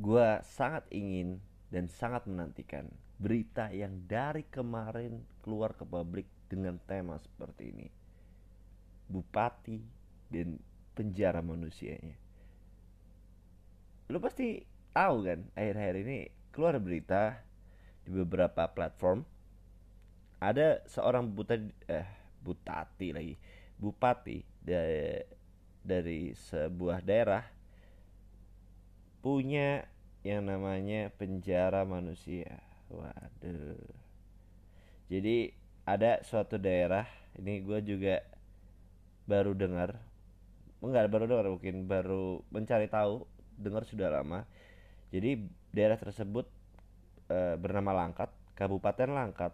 Gua sangat ingin dan sangat menantikan berita yang dari kemarin keluar ke publik dengan tema seperti ini. Bupati dan penjara manusianya. Lu pasti tahu kan akhir-akhir ini keluar berita di beberapa platform ada seorang buta eh butati lagi bupati dari sebuah daerah punya yang namanya penjara manusia. Waduh. Jadi ada suatu daerah ini gue juga baru dengar enggak baru dengar mungkin baru mencari tahu dengar sudah lama jadi daerah tersebut e, bernama Langkat Kabupaten Langkat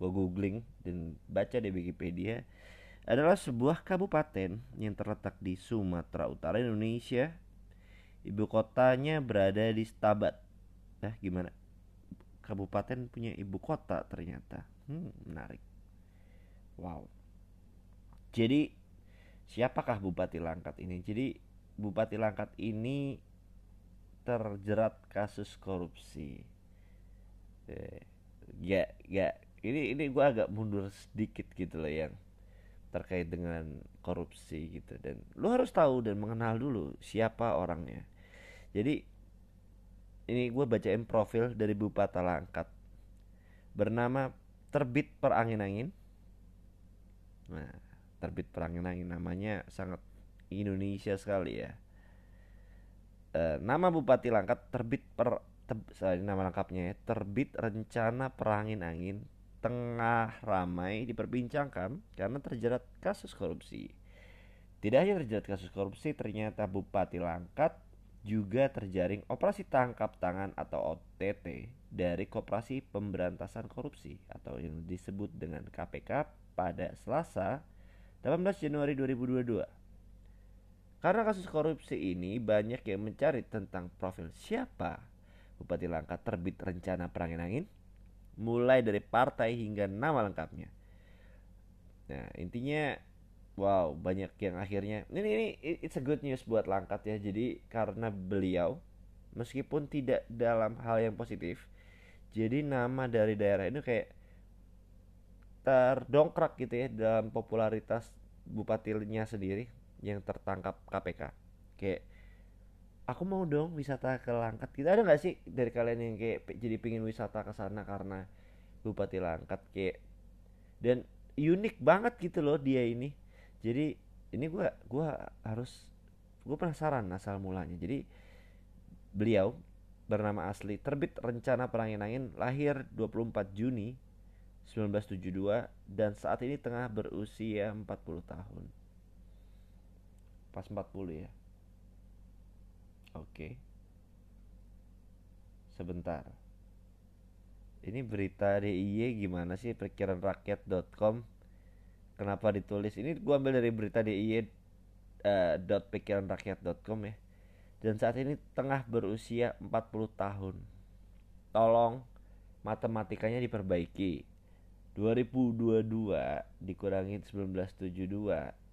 gue googling dan baca di Wikipedia adalah sebuah kabupaten yang terletak di Sumatera Utara Indonesia. Ibu kotanya berada di Stabat. Nah gimana? Kabupaten punya ibu kota ternyata. Hmm, menarik. Wow. Jadi siapakah Bupati Langkat ini? Jadi Bupati Langkat ini terjerat kasus korupsi. Eh, ya, ya, ini ini gue agak mundur sedikit gitu loh yang terkait dengan korupsi gitu dan lu harus tahu dan mengenal dulu siapa orangnya. Jadi ini gue bacain profil dari Bupati Langkat bernama Terbit Perangin-angin. Nah, terbit perangin-angin namanya sangat Indonesia sekali ya. E, nama Bupati Langkat terbit per te, sorry, nama lengkapnya ya, terbit rencana perangin angin tengah ramai diperbincangkan karena terjerat kasus korupsi. Tidak hanya terjerat kasus korupsi, ternyata Bupati Langkat juga terjaring operasi tangkap tangan atau OTT dari Koperasi Pemberantasan Korupsi atau yang disebut dengan KPK pada Selasa 18 Januari 2022. Karena kasus korupsi ini banyak yang mencari tentang profil siapa Bupati Langkat terbit rencana perangin angin mulai dari partai hingga nama lengkapnya. Nah, intinya wow, banyak yang akhirnya ini ini it's a good news buat Langkat ya. Jadi karena beliau meskipun tidak dalam hal yang positif, jadi nama dari daerah ini kayak terdongkrak gitu ya dalam popularitas bupatinya sendiri yang tertangkap KPK kayak aku mau dong wisata ke Langkat kita ada nggak sih dari kalian yang kayak jadi pingin wisata ke sana karena Bupati Langkat kayak dan unik banget gitu loh dia ini jadi ini gua gua harus gue penasaran asal mulanya jadi beliau bernama asli terbit rencana perangin angin lahir 24 Juni 1972 dan saat ini tengah berusia 40 tahun. Pas 40 ya. Oke. Sebentar. Ini berita DIY gimana sih perkiraan rakyat.com? Kenapa ditulis? Ini gua ambil dari berita DIY uh, dot rakyat.com ya. Dan saat ini tengah berusia 40 tahun. Tolong matematikanya diperbaiki 2022 dikurangin 1972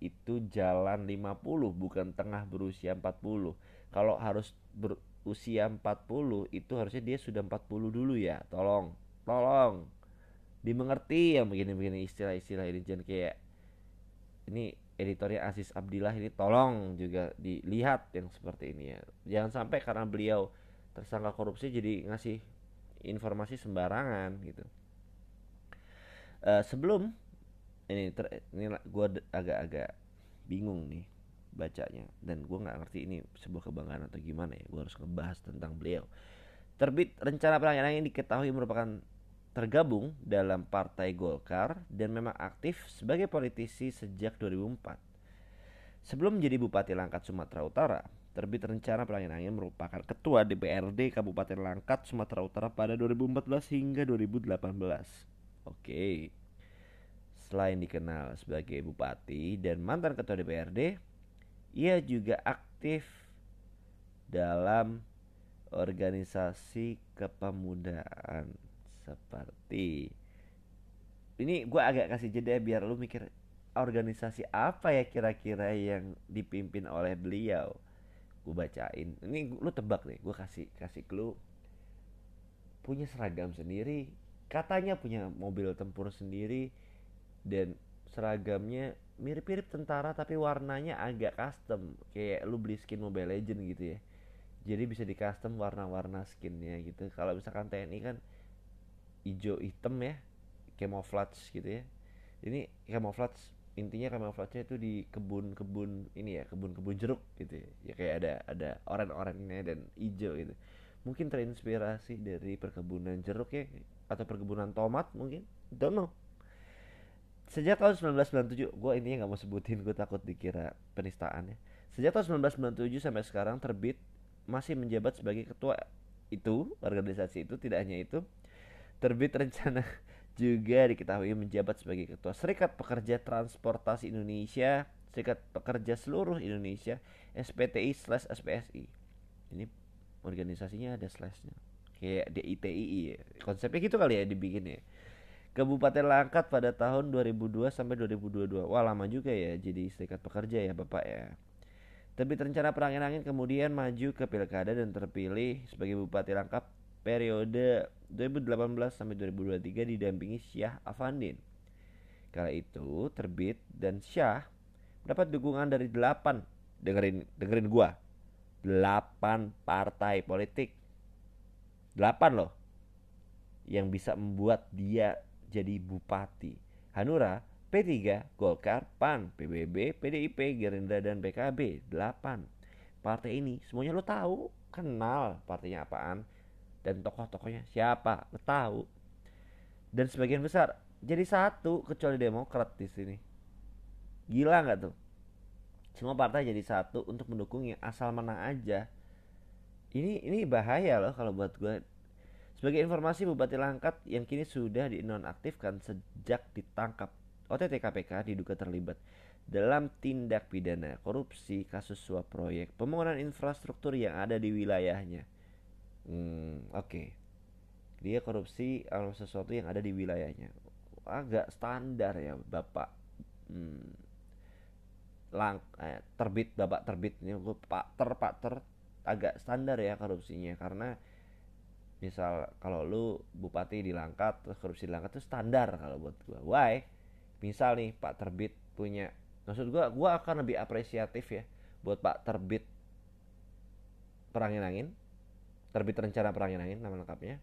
itu jalan 50 bukan tengah berusia 40 kalau harus berusia 40 itu harusnya dia sudah 40 dulu ya. Tolong tolong. Dimengerti yang begini-begini istilah-istilah ini jangan kayak ini editornya Aziz Abdillah ini tolong juga dilihat yang seperti ini ya. Jangan sampai karena beliau tersangka korupsi jadi ngasih informasi sembarangan gitu. Uh, sebelum ini ter, ini gue agak-agak bingung nih bacanya. Dan gue nggak ngerti ini sebuah kebanggaan atau gimana ya. Gue harus ngebahas tentang beliau. Terbit rencana peranginan yang diketahui merupakan tergabung dalam partai Golkar dan memang aktif sebagai politisi sejak 2004 sebelum menjadi Bupati Langkat Sumatera Utara terbit rencana peranginan angin merupakan ketua DPRD Kabupaten Langkat Sumatera Utara pada 2014 hingga 2018 Oke. Selain dikenal sebagai bupati dan mantan ketua DPRD, ia juga aktif dalam organisasi kepemudaan. Seperti ini gue agak kasih jeda biar lu mikir organisasi apa ya kira-kira yang dipimpin oleh beliau. Gue bacain. Ini lu tebak deh gue kasih kasih clue. Punya seragam sendiri katanya punya mobil tempur sendiri dan seragamnya mirip-mirip tentara tapi warnanya agak custom. Kayak lu beli skin Mobile Legend gitu ya. Jadi bisa di custom warna-warna skinnya gitu. Kalau misalkan TNI kan hijau hitam ya camouflage gitu ya. Ini camouflage intinya camouflage itu di kebun-kebun ini ya kebun-kebun jeruk gitu ya, ya kayak ada ada oren-orennya dan hijau gitu. Mungkin terinspirasi dari perkebunan jeruk ya atau perkebunan tomat mungkin. Don't know sejak tahun 1997 gue intinya nggak mau sebutin gue takut dikira penistaan ya. Sejak tahun 1997 sampai sekarang terbit masih menjabat sebagai ketua itu organisasi itu tidak hanya itu terbit rencana juga diketahui menjabat sebagai ketua Serikat Pekerja Transportasi Indonesia Serikat Pekerja Seluruh Indonesia SPTI slash SPSI ini organisasinya ada slashnya. Kayak DITII ya. konsepnya gitu kali ya dibikin ya Kabupaten Langkat pada tahun 2002 sampai 2022 wah lama juga ya jadi serikat pekerja ya bapak ya. Tapi rencana perangin angin kemudian maju ke pilkada dan terpilih sebagai Bupati Langkat periode 2018 sampai 2023 didampingi Syah Afandin. Kala itu terbit dan Syah mendapat dukungan dari 8 dengerin dengerin gua 8 partai politik. 8 loh yang bisa membuat dia jadi bupati. Hanura P3 Golkar PAN PBB PDIP Gerindra dan PKB 8 partai ini semuanya lo tahu kenal partainya apaan dan tokoh-tokohnya siapa lo tahu. Dan sebagian besar jadi satu kecuali Demokrat di sini. Gila nggak tuh? Semua partai jadi satu untuk mendukung yang asal menang aja. Ini ini bahaya loh kalau buat gue sebagai informasi Bupati Langkat yang kini sudah dinonaktifkan sejak ditangkap OTT KPK diduga terlibat dalam tindak pidana korupsi kasus suap proyek pembangunan infrastruktur yang ada di wilayahnya. Hmm, oke. Okay. Dia korupsi sesuatu yang ada di wilayahnya. Agak standar ya, Bapak. Hmm, lang eh, terbit babak terbit ini gue pak ter pak ter agak standar ya korupsinya karena misal kalau lu bupati di Langkat terus korupsi di Langkat itu standar kalau buat gue why? Misal nih pak terbit punya maksud gue gue akan lebih apresiatif ya buat pak terbit perangin angin terbit rencana perangin angin nama lengkapnya.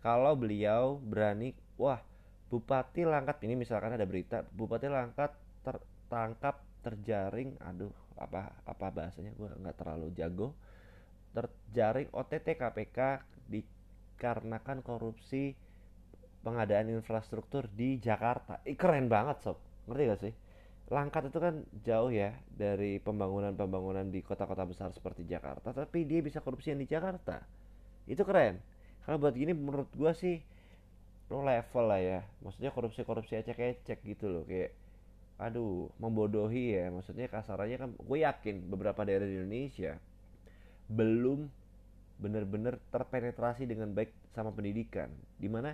Kalau beliau berani wah bupati Langkat ini misalkan ada berita bupati Langkat tertangkap terjaring aduh apa apa bahasanya gue nggak terlalu jago terjaring OTT KPK dikarenakan korupsi pengadaan infrastruktur di Jakarta. Ih, keren banget sob, ngerti gak sih? Langkat itu kan jauh ya dari pembangunan-pembangunan di kota-kota besar seperti Jakarta, tapi dia bisa korupsi yang di Jakarta. Itu keren. Kalau buat gini menurut gue sih lo level lah ya. Maksudnya korupsi-korupsi ecek-ecek gitu loh kayak aduh membodohi ya maksudnya kasarannya kan gue yakin beberapa daerah di Indonesia belum benar-benar terpenetrasi dengan baik sama pendidikan. Di mana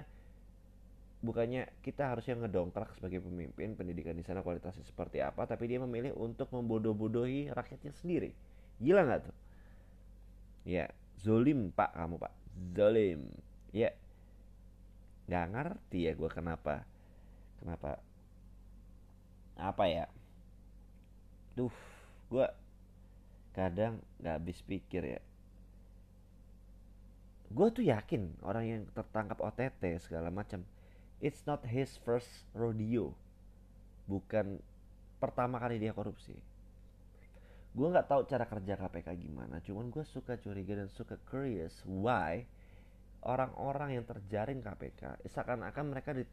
bukannya kita harusnya ngedongkrak sebagai pemimpin pendidikan di sana kualitasnya seperti apa tapi dia memilih untuk membodoh-bodohi rakyatnya sendiri. Gila nggak tuh? Ya zolim pak kamu pak. Zolim. Ya. Nggak ngerti ya gue kenapa kenapa apa ya? Duh gue kadang nggak habis pikir ya gue tuh yakin orang yang tertangkap OTT segala macam it's not his first rodeo. Bukan pertama kali dia korupsi. Gue nggak tahu cara kerja KPK gimana cuman gue suka curiga dan suka curious why orang-orang yang terjaring KPK seakan-akan mereka di,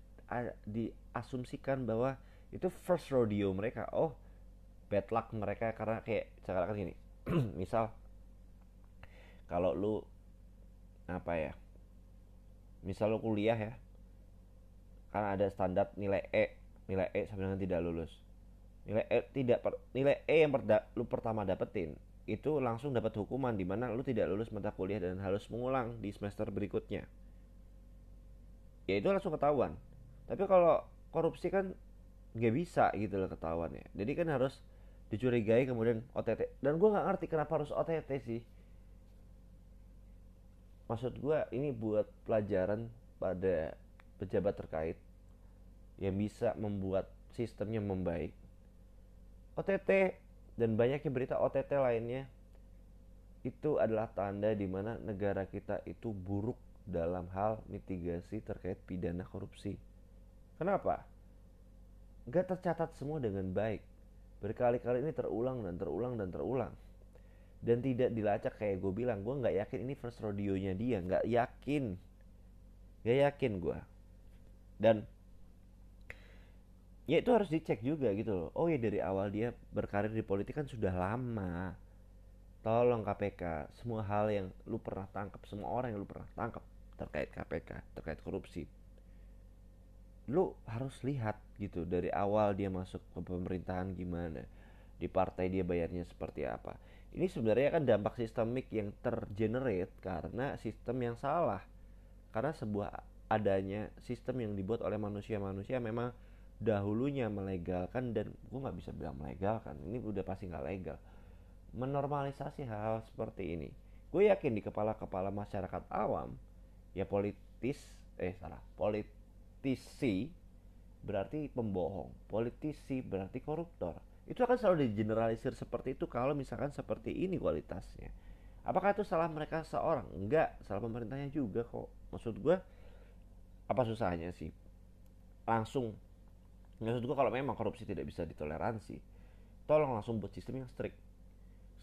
diasumsikan bahwa itu first rodeo mereka. Oh bad luck mereka karena kayak sekarang gini. Misal kalau lu apa ya? Misal lu kuliah ya karena ada standar nilai E nilai E sampai dengan tidak lulus. Nilai E tidak per, nilai E yang perda, lu pertama dapetin itu langsung dapat hukuman di mana lu tidak lulus mata kuliah dan harus mengulang di semester berikutnya. Ya itu langsung ketahuan. Tapi kalau korupsi kan nggak bisa gitu loh ketahuan ya jadi kan harus dicurigai kemudian OTT dan gue nggak ngerti kenapa harus OTT sih maksud gue ini buat pelajaran pada pejabat terkait yang bisa membuat sistemnya membaik OTT dan banyaknya berita OTT lainnya itu adalah tanda di mana negara kita itu buruk dalam hal mitigasi terkait pidana korupsi. Kenapa? Gak tercatat semua dengan baik. Berkali-kali ini terulang dan terulang dan terulang. Dan tidak dilacak kayak gue bilang, gue nggak yakin ini first rodeo-nya dia, nggak yakin, nggak yakin gue. Dan ya itu harus dicek juga gitu loh. Oh ya dari awal dia berkarir di politik kan sudah lama tolong KPK semua hal yang lu pernah tangkap semua orang yang lu pernah tangkap terkait KPK terkait korupsi lu harus lihat gitu dari awal dia masuk ke pemerintahan gimana di partai dia bayarnya seperti apa ini sebenarnya kan dampak sistemik yang tergenerate karena sistem yang salah karena sebuah adanya sistem yang dibuat oleh manusia-manusia memang dahulunya melegalkan dan gue nggak bisa bilang melegalkan ini udah pasti nggak legal menormalisasi hal-hal seperti ini. Gue yakin di kepala-kepala masyarakat awam, ya politis, eh salah, politisi berarti pembohong, politisi berarti koruptor. Itu akan selalu digeneralisir seperti itu kalau misalkan seperti ini kualitasnya. Apakah itu salah mereka seorang? Enggak, salah pemerintahnya juga kok. Maksud gue, apa susahnya sih? Langsung, maksud gue kalau memang korupsi tidak bisa ditoleransi, tolong langsung buat sistem yang strict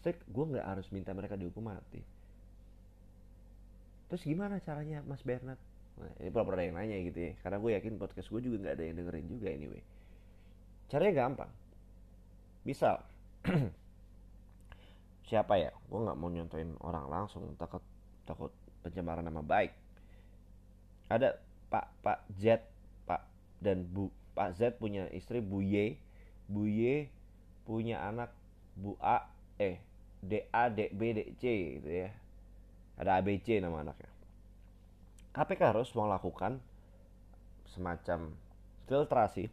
strict gue nggak harus minta mereka dihukum mati terus gimana caranya Mas Bernard nah, ini ada yang nanya gitu ya karena gue yakin podcast gue juga nggak ada yang dengerin juga anyway caranya gampang misal siapa ya? Gue nggak mau nyontoin orang langsung. Takut takut pencemaran nama baik. Ada Pak Pak Z Pak dan Bu Pak Z punya istri Bu Y. Bu Y punya anak Bu A eh D A D B D C gitu ya. Ada ABC nama anaknya. KPK harus melakukan semacam filtrasi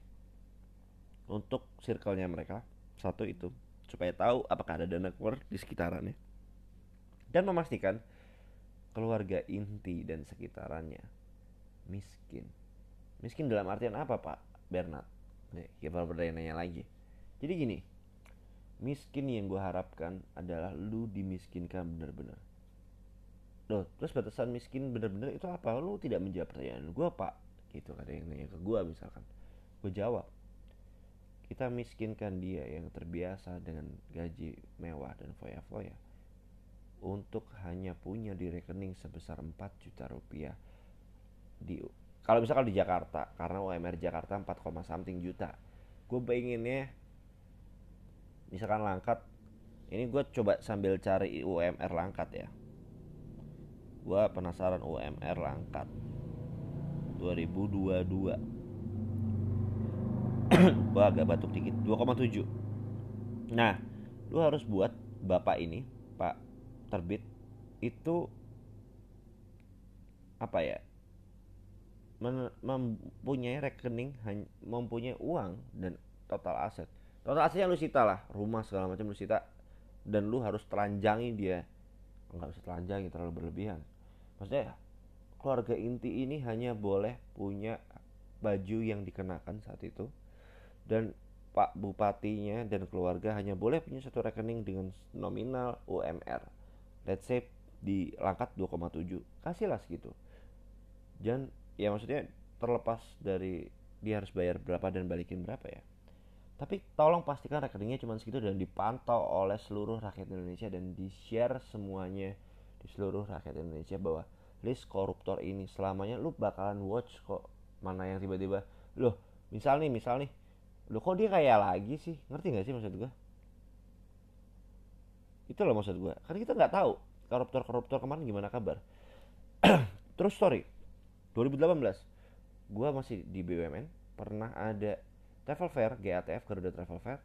untuk circle-nya mereka satu itu supaya tahu apakah ada dana keluar di sekitarannya. Dan memastikan keluarga inti dan sekitarannya miskin. Miskin dalam artian apa pak Bernard? Nih kita berdaya lagi. Jadi gini miskin yang gue harapkan adalah lu dimiskinkan bener-bener Loh, terus batasan miskin bener-bener itu apa? Lu tidak menjawab pertanyaan gue pak. Gitu ada yang nanya ke gue misalkan. Gue jawab Kita miskinkan dia yang terbiasa dengan gaji mewah dan foya-foya. Untuk hanya punya di rekening sebesar 4 juta rupiah di Kalau misalkan di Jakarta Karena UMR Jakarta 4, something juta. Gue pengennya misalkan langkat ini gue coba sambil cari UMR langkat ya. Gue penasaran UMR langkat. 2022 gue agak batuk dikit 2,7 nah lu harus buat bapak ini pak terbit itu apa ya mempunyai rekening mempunyai uang dan total aset. Total asetnya lu sita lah rumah segala macam lu sita dan lu harus telanjangi dia. Nggak bisa telanjangi terlalu berlebihan. Maksudnya keluarga inti ini hanya boleh punya baju yang dikenakan saat itu dan pak bupatinya dan keluarga hanya boleh punya satu rekening dengan nominal UMR let's say di langkat 2,7 kasihlah segitu. Dan ya maksudnya terlepas dari dia harus bayar berapa dan balikin berapa ya. Tapi tolong pastikan rekeningnya cuma segitu dan dipantau oleh seluruh rakyat Indonesia dan di-share semuanya di seluruh rakyat Indonesia bahwa list koruptor ini selamanya lu bakalan watch kok mana yang tiba-tiba loh misal nih misal nih lo kok dia kayak lagi sih? Ngerti gak sih maksud gua? Itu loh maksud gua. Kan kita nggak tahu koruptor-koruptor kemarin gimana kabar. Terus story 2018 gua masih di BUMN pernah ada Travel Fair, GATF Garuda Travel Fair.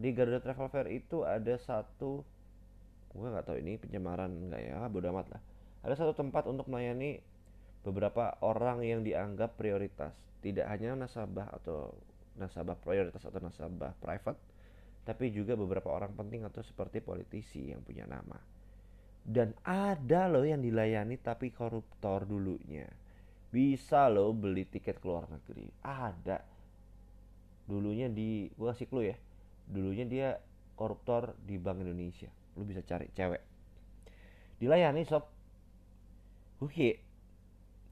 Di Garuda Travel Fair itu ada satu gue nggak tahu ini pencemaran nggak ya, bodo amat lah. Ada satu tempat untuk melayani beberapa orang yang dianggap prioritas, tidak hanya nasabah atau nasabah prioritas atau nasabah private, tapi juga beberapa orang penting atau seperti politisi yang punya nama. Dan ada loh yang dilayani tapi koruptor dulunya. Bisa loh beli tiket ke luar negeri. Ada. Dulunya di, gue kasih clue ya. Dulunya dia koruptor di Bank Indonesia. Lu bisa cari cewek. Dilayani sob. Gue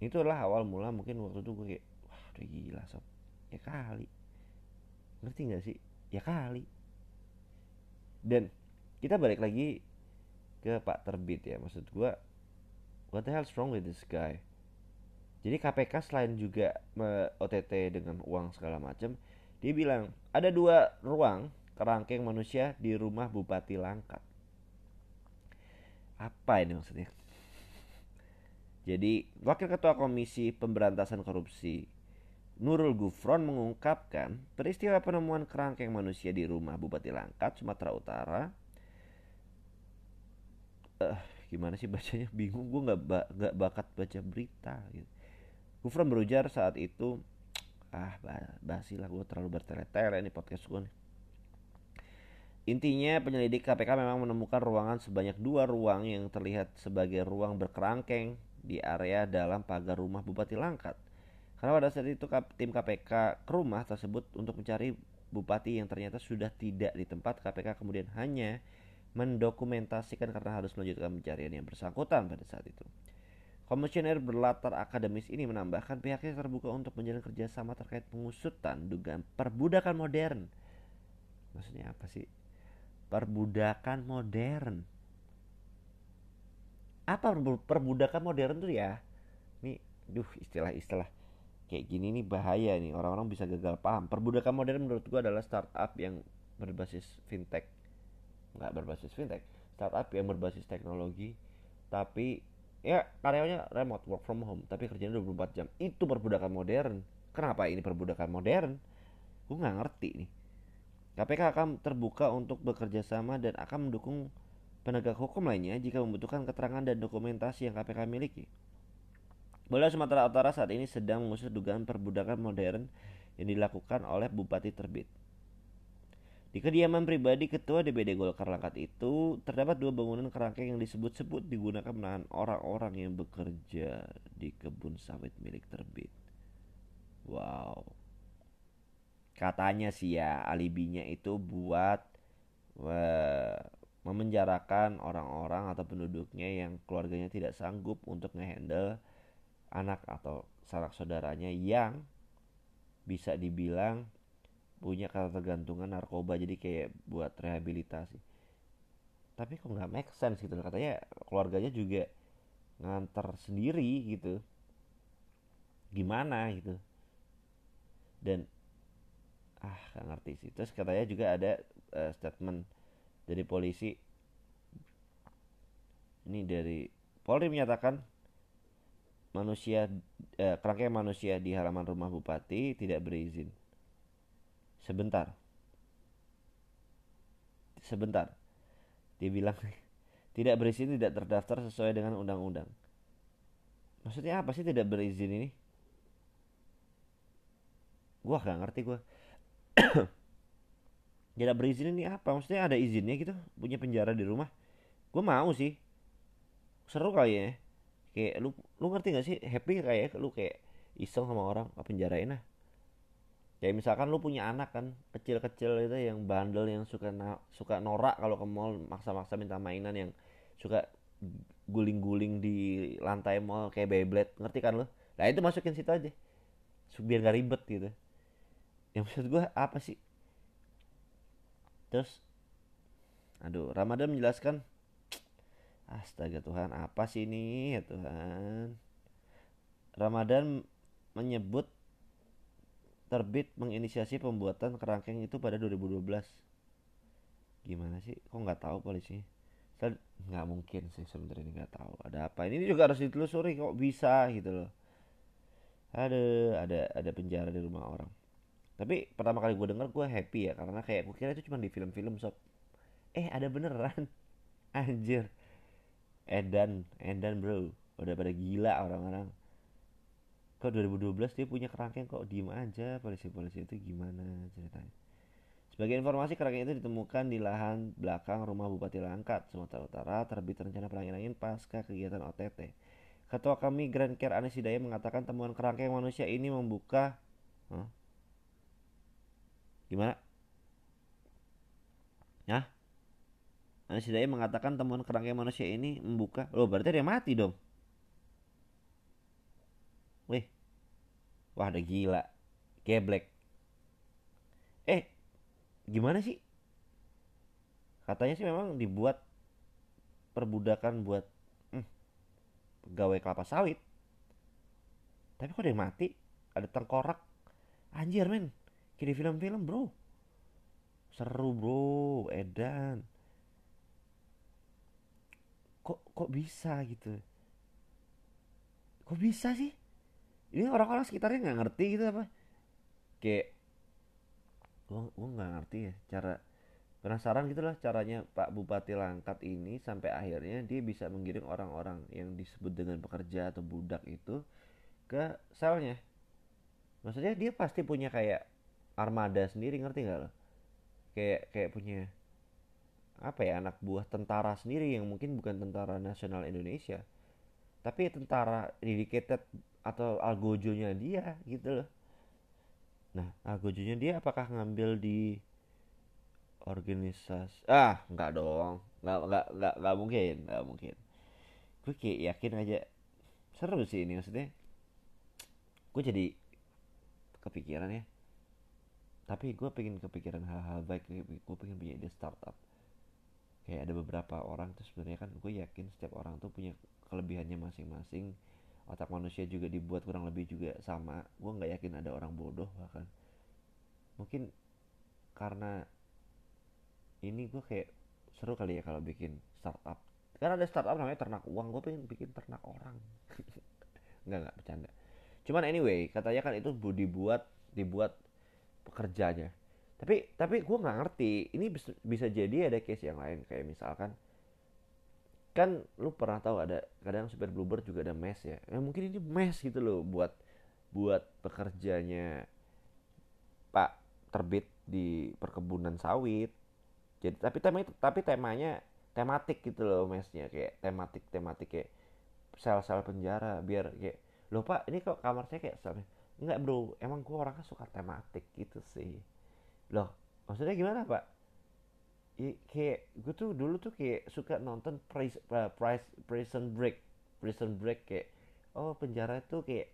itu adalah awal mula mungkin waktu itu gue kayak wah udah gila sob ya kali ngerti gak sih? Ya kali. Dan kita balik lagi ke Pak Terbit ya. Maksud gue what the hell wrong with this guy? Jadi KPK selain juga OTT dengan uang segala macam dia bilang ada dua ruang kerangkeng manusia di rumah Bupati Langkat. Apa ini maksudnya? Jadi Wakil Ketua Komisi Pemberantasan Korupsi Nurul Gufron mengungkapkan peristiwa penemuan kerangkeng manusia di rumah Bupati Langkat, Sumatera Utara. Uh, gimana sih bacanya? Bingung, gue nggak ba gak bakat baca berita. Gitu. Gufron berujar saat itu, ah basi lah gue terlalu bertele-tele ini podcast gue nih. Intinya penyelidik KPK memang menemukan ruangan sebanyak dua ruang yang terlihat sebagai ruang berkerangkeng di area dalam pagar rumah Bupati Langkat karena pada saat itu tim KPK ke rumah tersebut untuk mencari bupati yang ternyata sudah tidak di tempat KPK kemudian hanya mendokumentasikan karena harus melanjutkan pencarian yang bersangkutan pada saat itu. Komisioner berlatar akademis ini menambahkan pihaknya terbuka untuk menjalin kerjasama terkait pengusutan dugaan perbudakan modern. Maksudnya apa sih? Perbudakan modern. Apa perbudakan modern tuh ya? Nih, duh istilah-istilah kayak gini nih bahaya nih. Orang-orang bisa gagal paham. Perbudakan modern menurut gua adalah startup yang berbasis fintech. Nggak berbasis fintech startup yang berbasis teknologi tapi ya karyawannya remote work from home tapi kerjanya 24 jam. Itu perbudakan modern. Kenapa ini perbudakan modern? Gua nggak ngerti nih. KPK akan terbuka untuk bekerja sama dan akan mendukung penegak hukum lainnya jika membutuhkan keterangan dan dokumentasi yang KPK miliki Bola Sumatera Utara saat ini sedang mengusut dugaan perbudakan modern yang dilakukan oleh Bupati Terbit. Di kediaman pribadi Ketua DPD Golkar Langkat itu terdapat dua bangunan kerangkeng yang disebut-sebut digunakan menahan orang-orang yang bekerja di kebun sawit milik Terbit. Wow. Katanya sih ya alibinya itu buat memenjarakan orang-orang atau penduduknya yang keluarganya tidak sanggup untuk ngehandle anak atau sanak saudaranya yang bisa dibilang punya ketergantungan narkoba. Jadi kayak buat rehabilitasi. Tapi kok nggak make sense gitu katanya keluarganya juga nganter sendiri gitu. Gimana gitu? Dan ah gak ngerti sih. Terus katanya juga ada uh, statement dari polisi. Ini dari Polri menyatakan manusia eh, kerangkeng manusia di halaman rumah bupati tidak berizin. Sebentar. Sebentar. Dia bilang tidak berizin tidak terdaftar sesuai dengan undang-undang. Maksudnya apa sih tidak berizin ini? Gua gak ngerti gua. tidak berizin ini apa? Maksudnya ada izinnya gitu punya penjara di rumah? Gue mau sih. Seru kali ya kayak lu lu ngerti gak sih? Happy kayak lu kayak iseng sama orang penjarain lah. Ya misalkan lu punya anak kan kecil-kecil itu yang bandel yang suka na suka norak kalau ke mall maksa-maksa minta mainan yang suka guling-guling di lantai mall kayak Beyblade. Ngerti kan lu? Nah itu masukin situ aja. Biar gak ribet gitu. Yang maksud gue apa sih? Terus aduh Ramadan menjelaskan Astaga Tuhan, apa sih ini ya Tuhan? Ramadan menyebut terbit menginisiasi pembuatan kerangkeng itu pada 2012. Gimana sih? Kok nggak tahu polisi? Saya nggak mungkin sih sebenarnya nggak tahu. Ada apa? Ini juga harus ditelusuri kok bisa gitu loh. Ada ada ada penjara di rumah orang. Tapi pertama kali gue denger gue happy ya karena kayak gue kira itu cuma di film-film sob. Eh ada beneran. Anjir Edan Edan bro udah pada gila orang-orang kok 2012 dia punya kerangkeng kok diem aja polisi-polisi itu gimana ceritanya Sebagai informasi, kerangkeng itu ditemukan di lahan belakang rumah Bupati Langkat, Sumatera Utara, terbit rencana pelangin pasca kegiatan OTT. Ketua kami Grand Care Anis Hidayah mengatakan temuan kerangkeng manusia ini membuka huh? Gimana? Hah? Hidayah mengatakan temuan kerangkeng manusia ini membuka. Loh berarti dia mati dong? Wih. Wah udah gila. Geblek. Eh gimana sih? Katanya sih memang dibuat perbudakan buat hmm, pegawai kelapa sawit. Tapi kok dia mati? Ada tengkorak anjir men. Di film-film bro. Seru bro. Edan kok kok bisa gitu? Kok bisa sih? Ini orang-orang sekitarnya nggak ngerti gitu apa? Kayak gue gue nggak ngerti ya cara penasaran gitu lah caranya Pak Bupati Langkat ini sampai akhirnya dia bisa menggiring orang-orang yang disebut dengan pekerja atau budak itu ke selnya. Maksudnya dia pasti punya kayak armada sendiri ngerti nggak lo? Kayak kayak punya apa ya anak buah tentara sendiri yang mungkin bukan tentara nasional Indonesia tapi tentara dedicated atau algojonya dia gitu loh Nah, algojonya dia apakah ngambil di organisasi? Ah, enggak dong. Enggak enggak enggak enggak mungkin, enggak mungkin. Gue kayak yakin aja seru sih ini maksudnya. Gue jadi kepikiran ya. Tapi gue pengen kepikiran hal-hal baik. Gue pengen punya ide startup. Kayak ada beberapa orang tuh sebenarnya kan gue yakin setiap orang tuh punya kelebihannya masing-masing. Otak manusia juga dibuat kurang lebih juga sama. Gue nggak yakin ada orang bodoh bahkan. Mungkin karena ini gue kayak seru kali ya kalau bikin startup. Karena ada startup namanya ternak uang gue pengen bikin ternak orang. Nggak nggak bercanda. Cuman anyway katanya kan itu dibuat dibuat pekerjanya tapi tapi gue nggak ngerti ini bisa, jadi ada case yang lain kayak misalkan kan lu pernah tahu ada kadang supir bluebird juga ada mes ya? Ya mungkin ini mes gitu loh buat buat pekerjanya pak terbit di perkebunan sawit. Jadi tapi tema tapi temanya tematik gitu loh mesnya kayak tematik tematik kayak sel-sel penjara biar kayak loh pak ini kok kamar saya kayak selnya enggak bro emang gua orangnya suka tematik gitu sih loh maksudnya gimana pak? Ya, kayak gue tuh dulu tuh kayak suka nonton price, uh, price prison break. Prison break kayak oh penjara itu kayak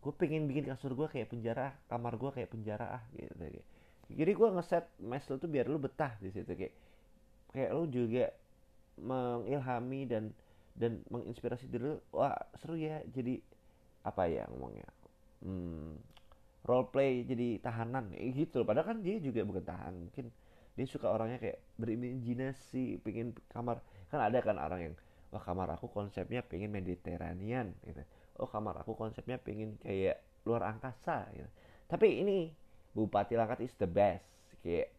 gue pengen bikin kasur gue kayak penjara kamar gue kayak penjara ah gitu kayak. jadi gue ngeset mes lo tuh biar lu betah di situ kayak kayak lu juga mengilhami dan dan menginspirasi diri lu. Wah seru ya. Jadi apa ya ngomongnya? Hmm, role play jadi tahanan gitu loh. Padahal kan dia juga bukan tahan mungkin dia suka orangnya kayak berimajinasi pengen kamar. Kan ada kan orang yang wah kamar aku konsepnya pengen mediterranean gitu. Oh kamar aku konsepnya pengen kayak luar angkasa gitu. Tapi ini Bupati Langkat is the best. Kayak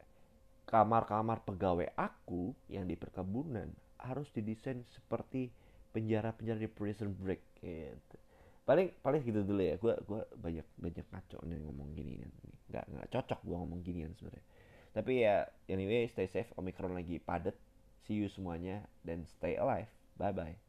kamar-kamar pegawai aku yang di perkebunan harus didesain seperti penjara-penjara di prison break gitu paling paling gitu dulu ya. Gue gua banyak banyak ngaco nih ngomong gini nggak nggak cocok gue ngomong ginian sebenarnya. Tapi ya anyway stay safe. Omikron lagi padet see you semuanya. Dan stay alive. Bye bye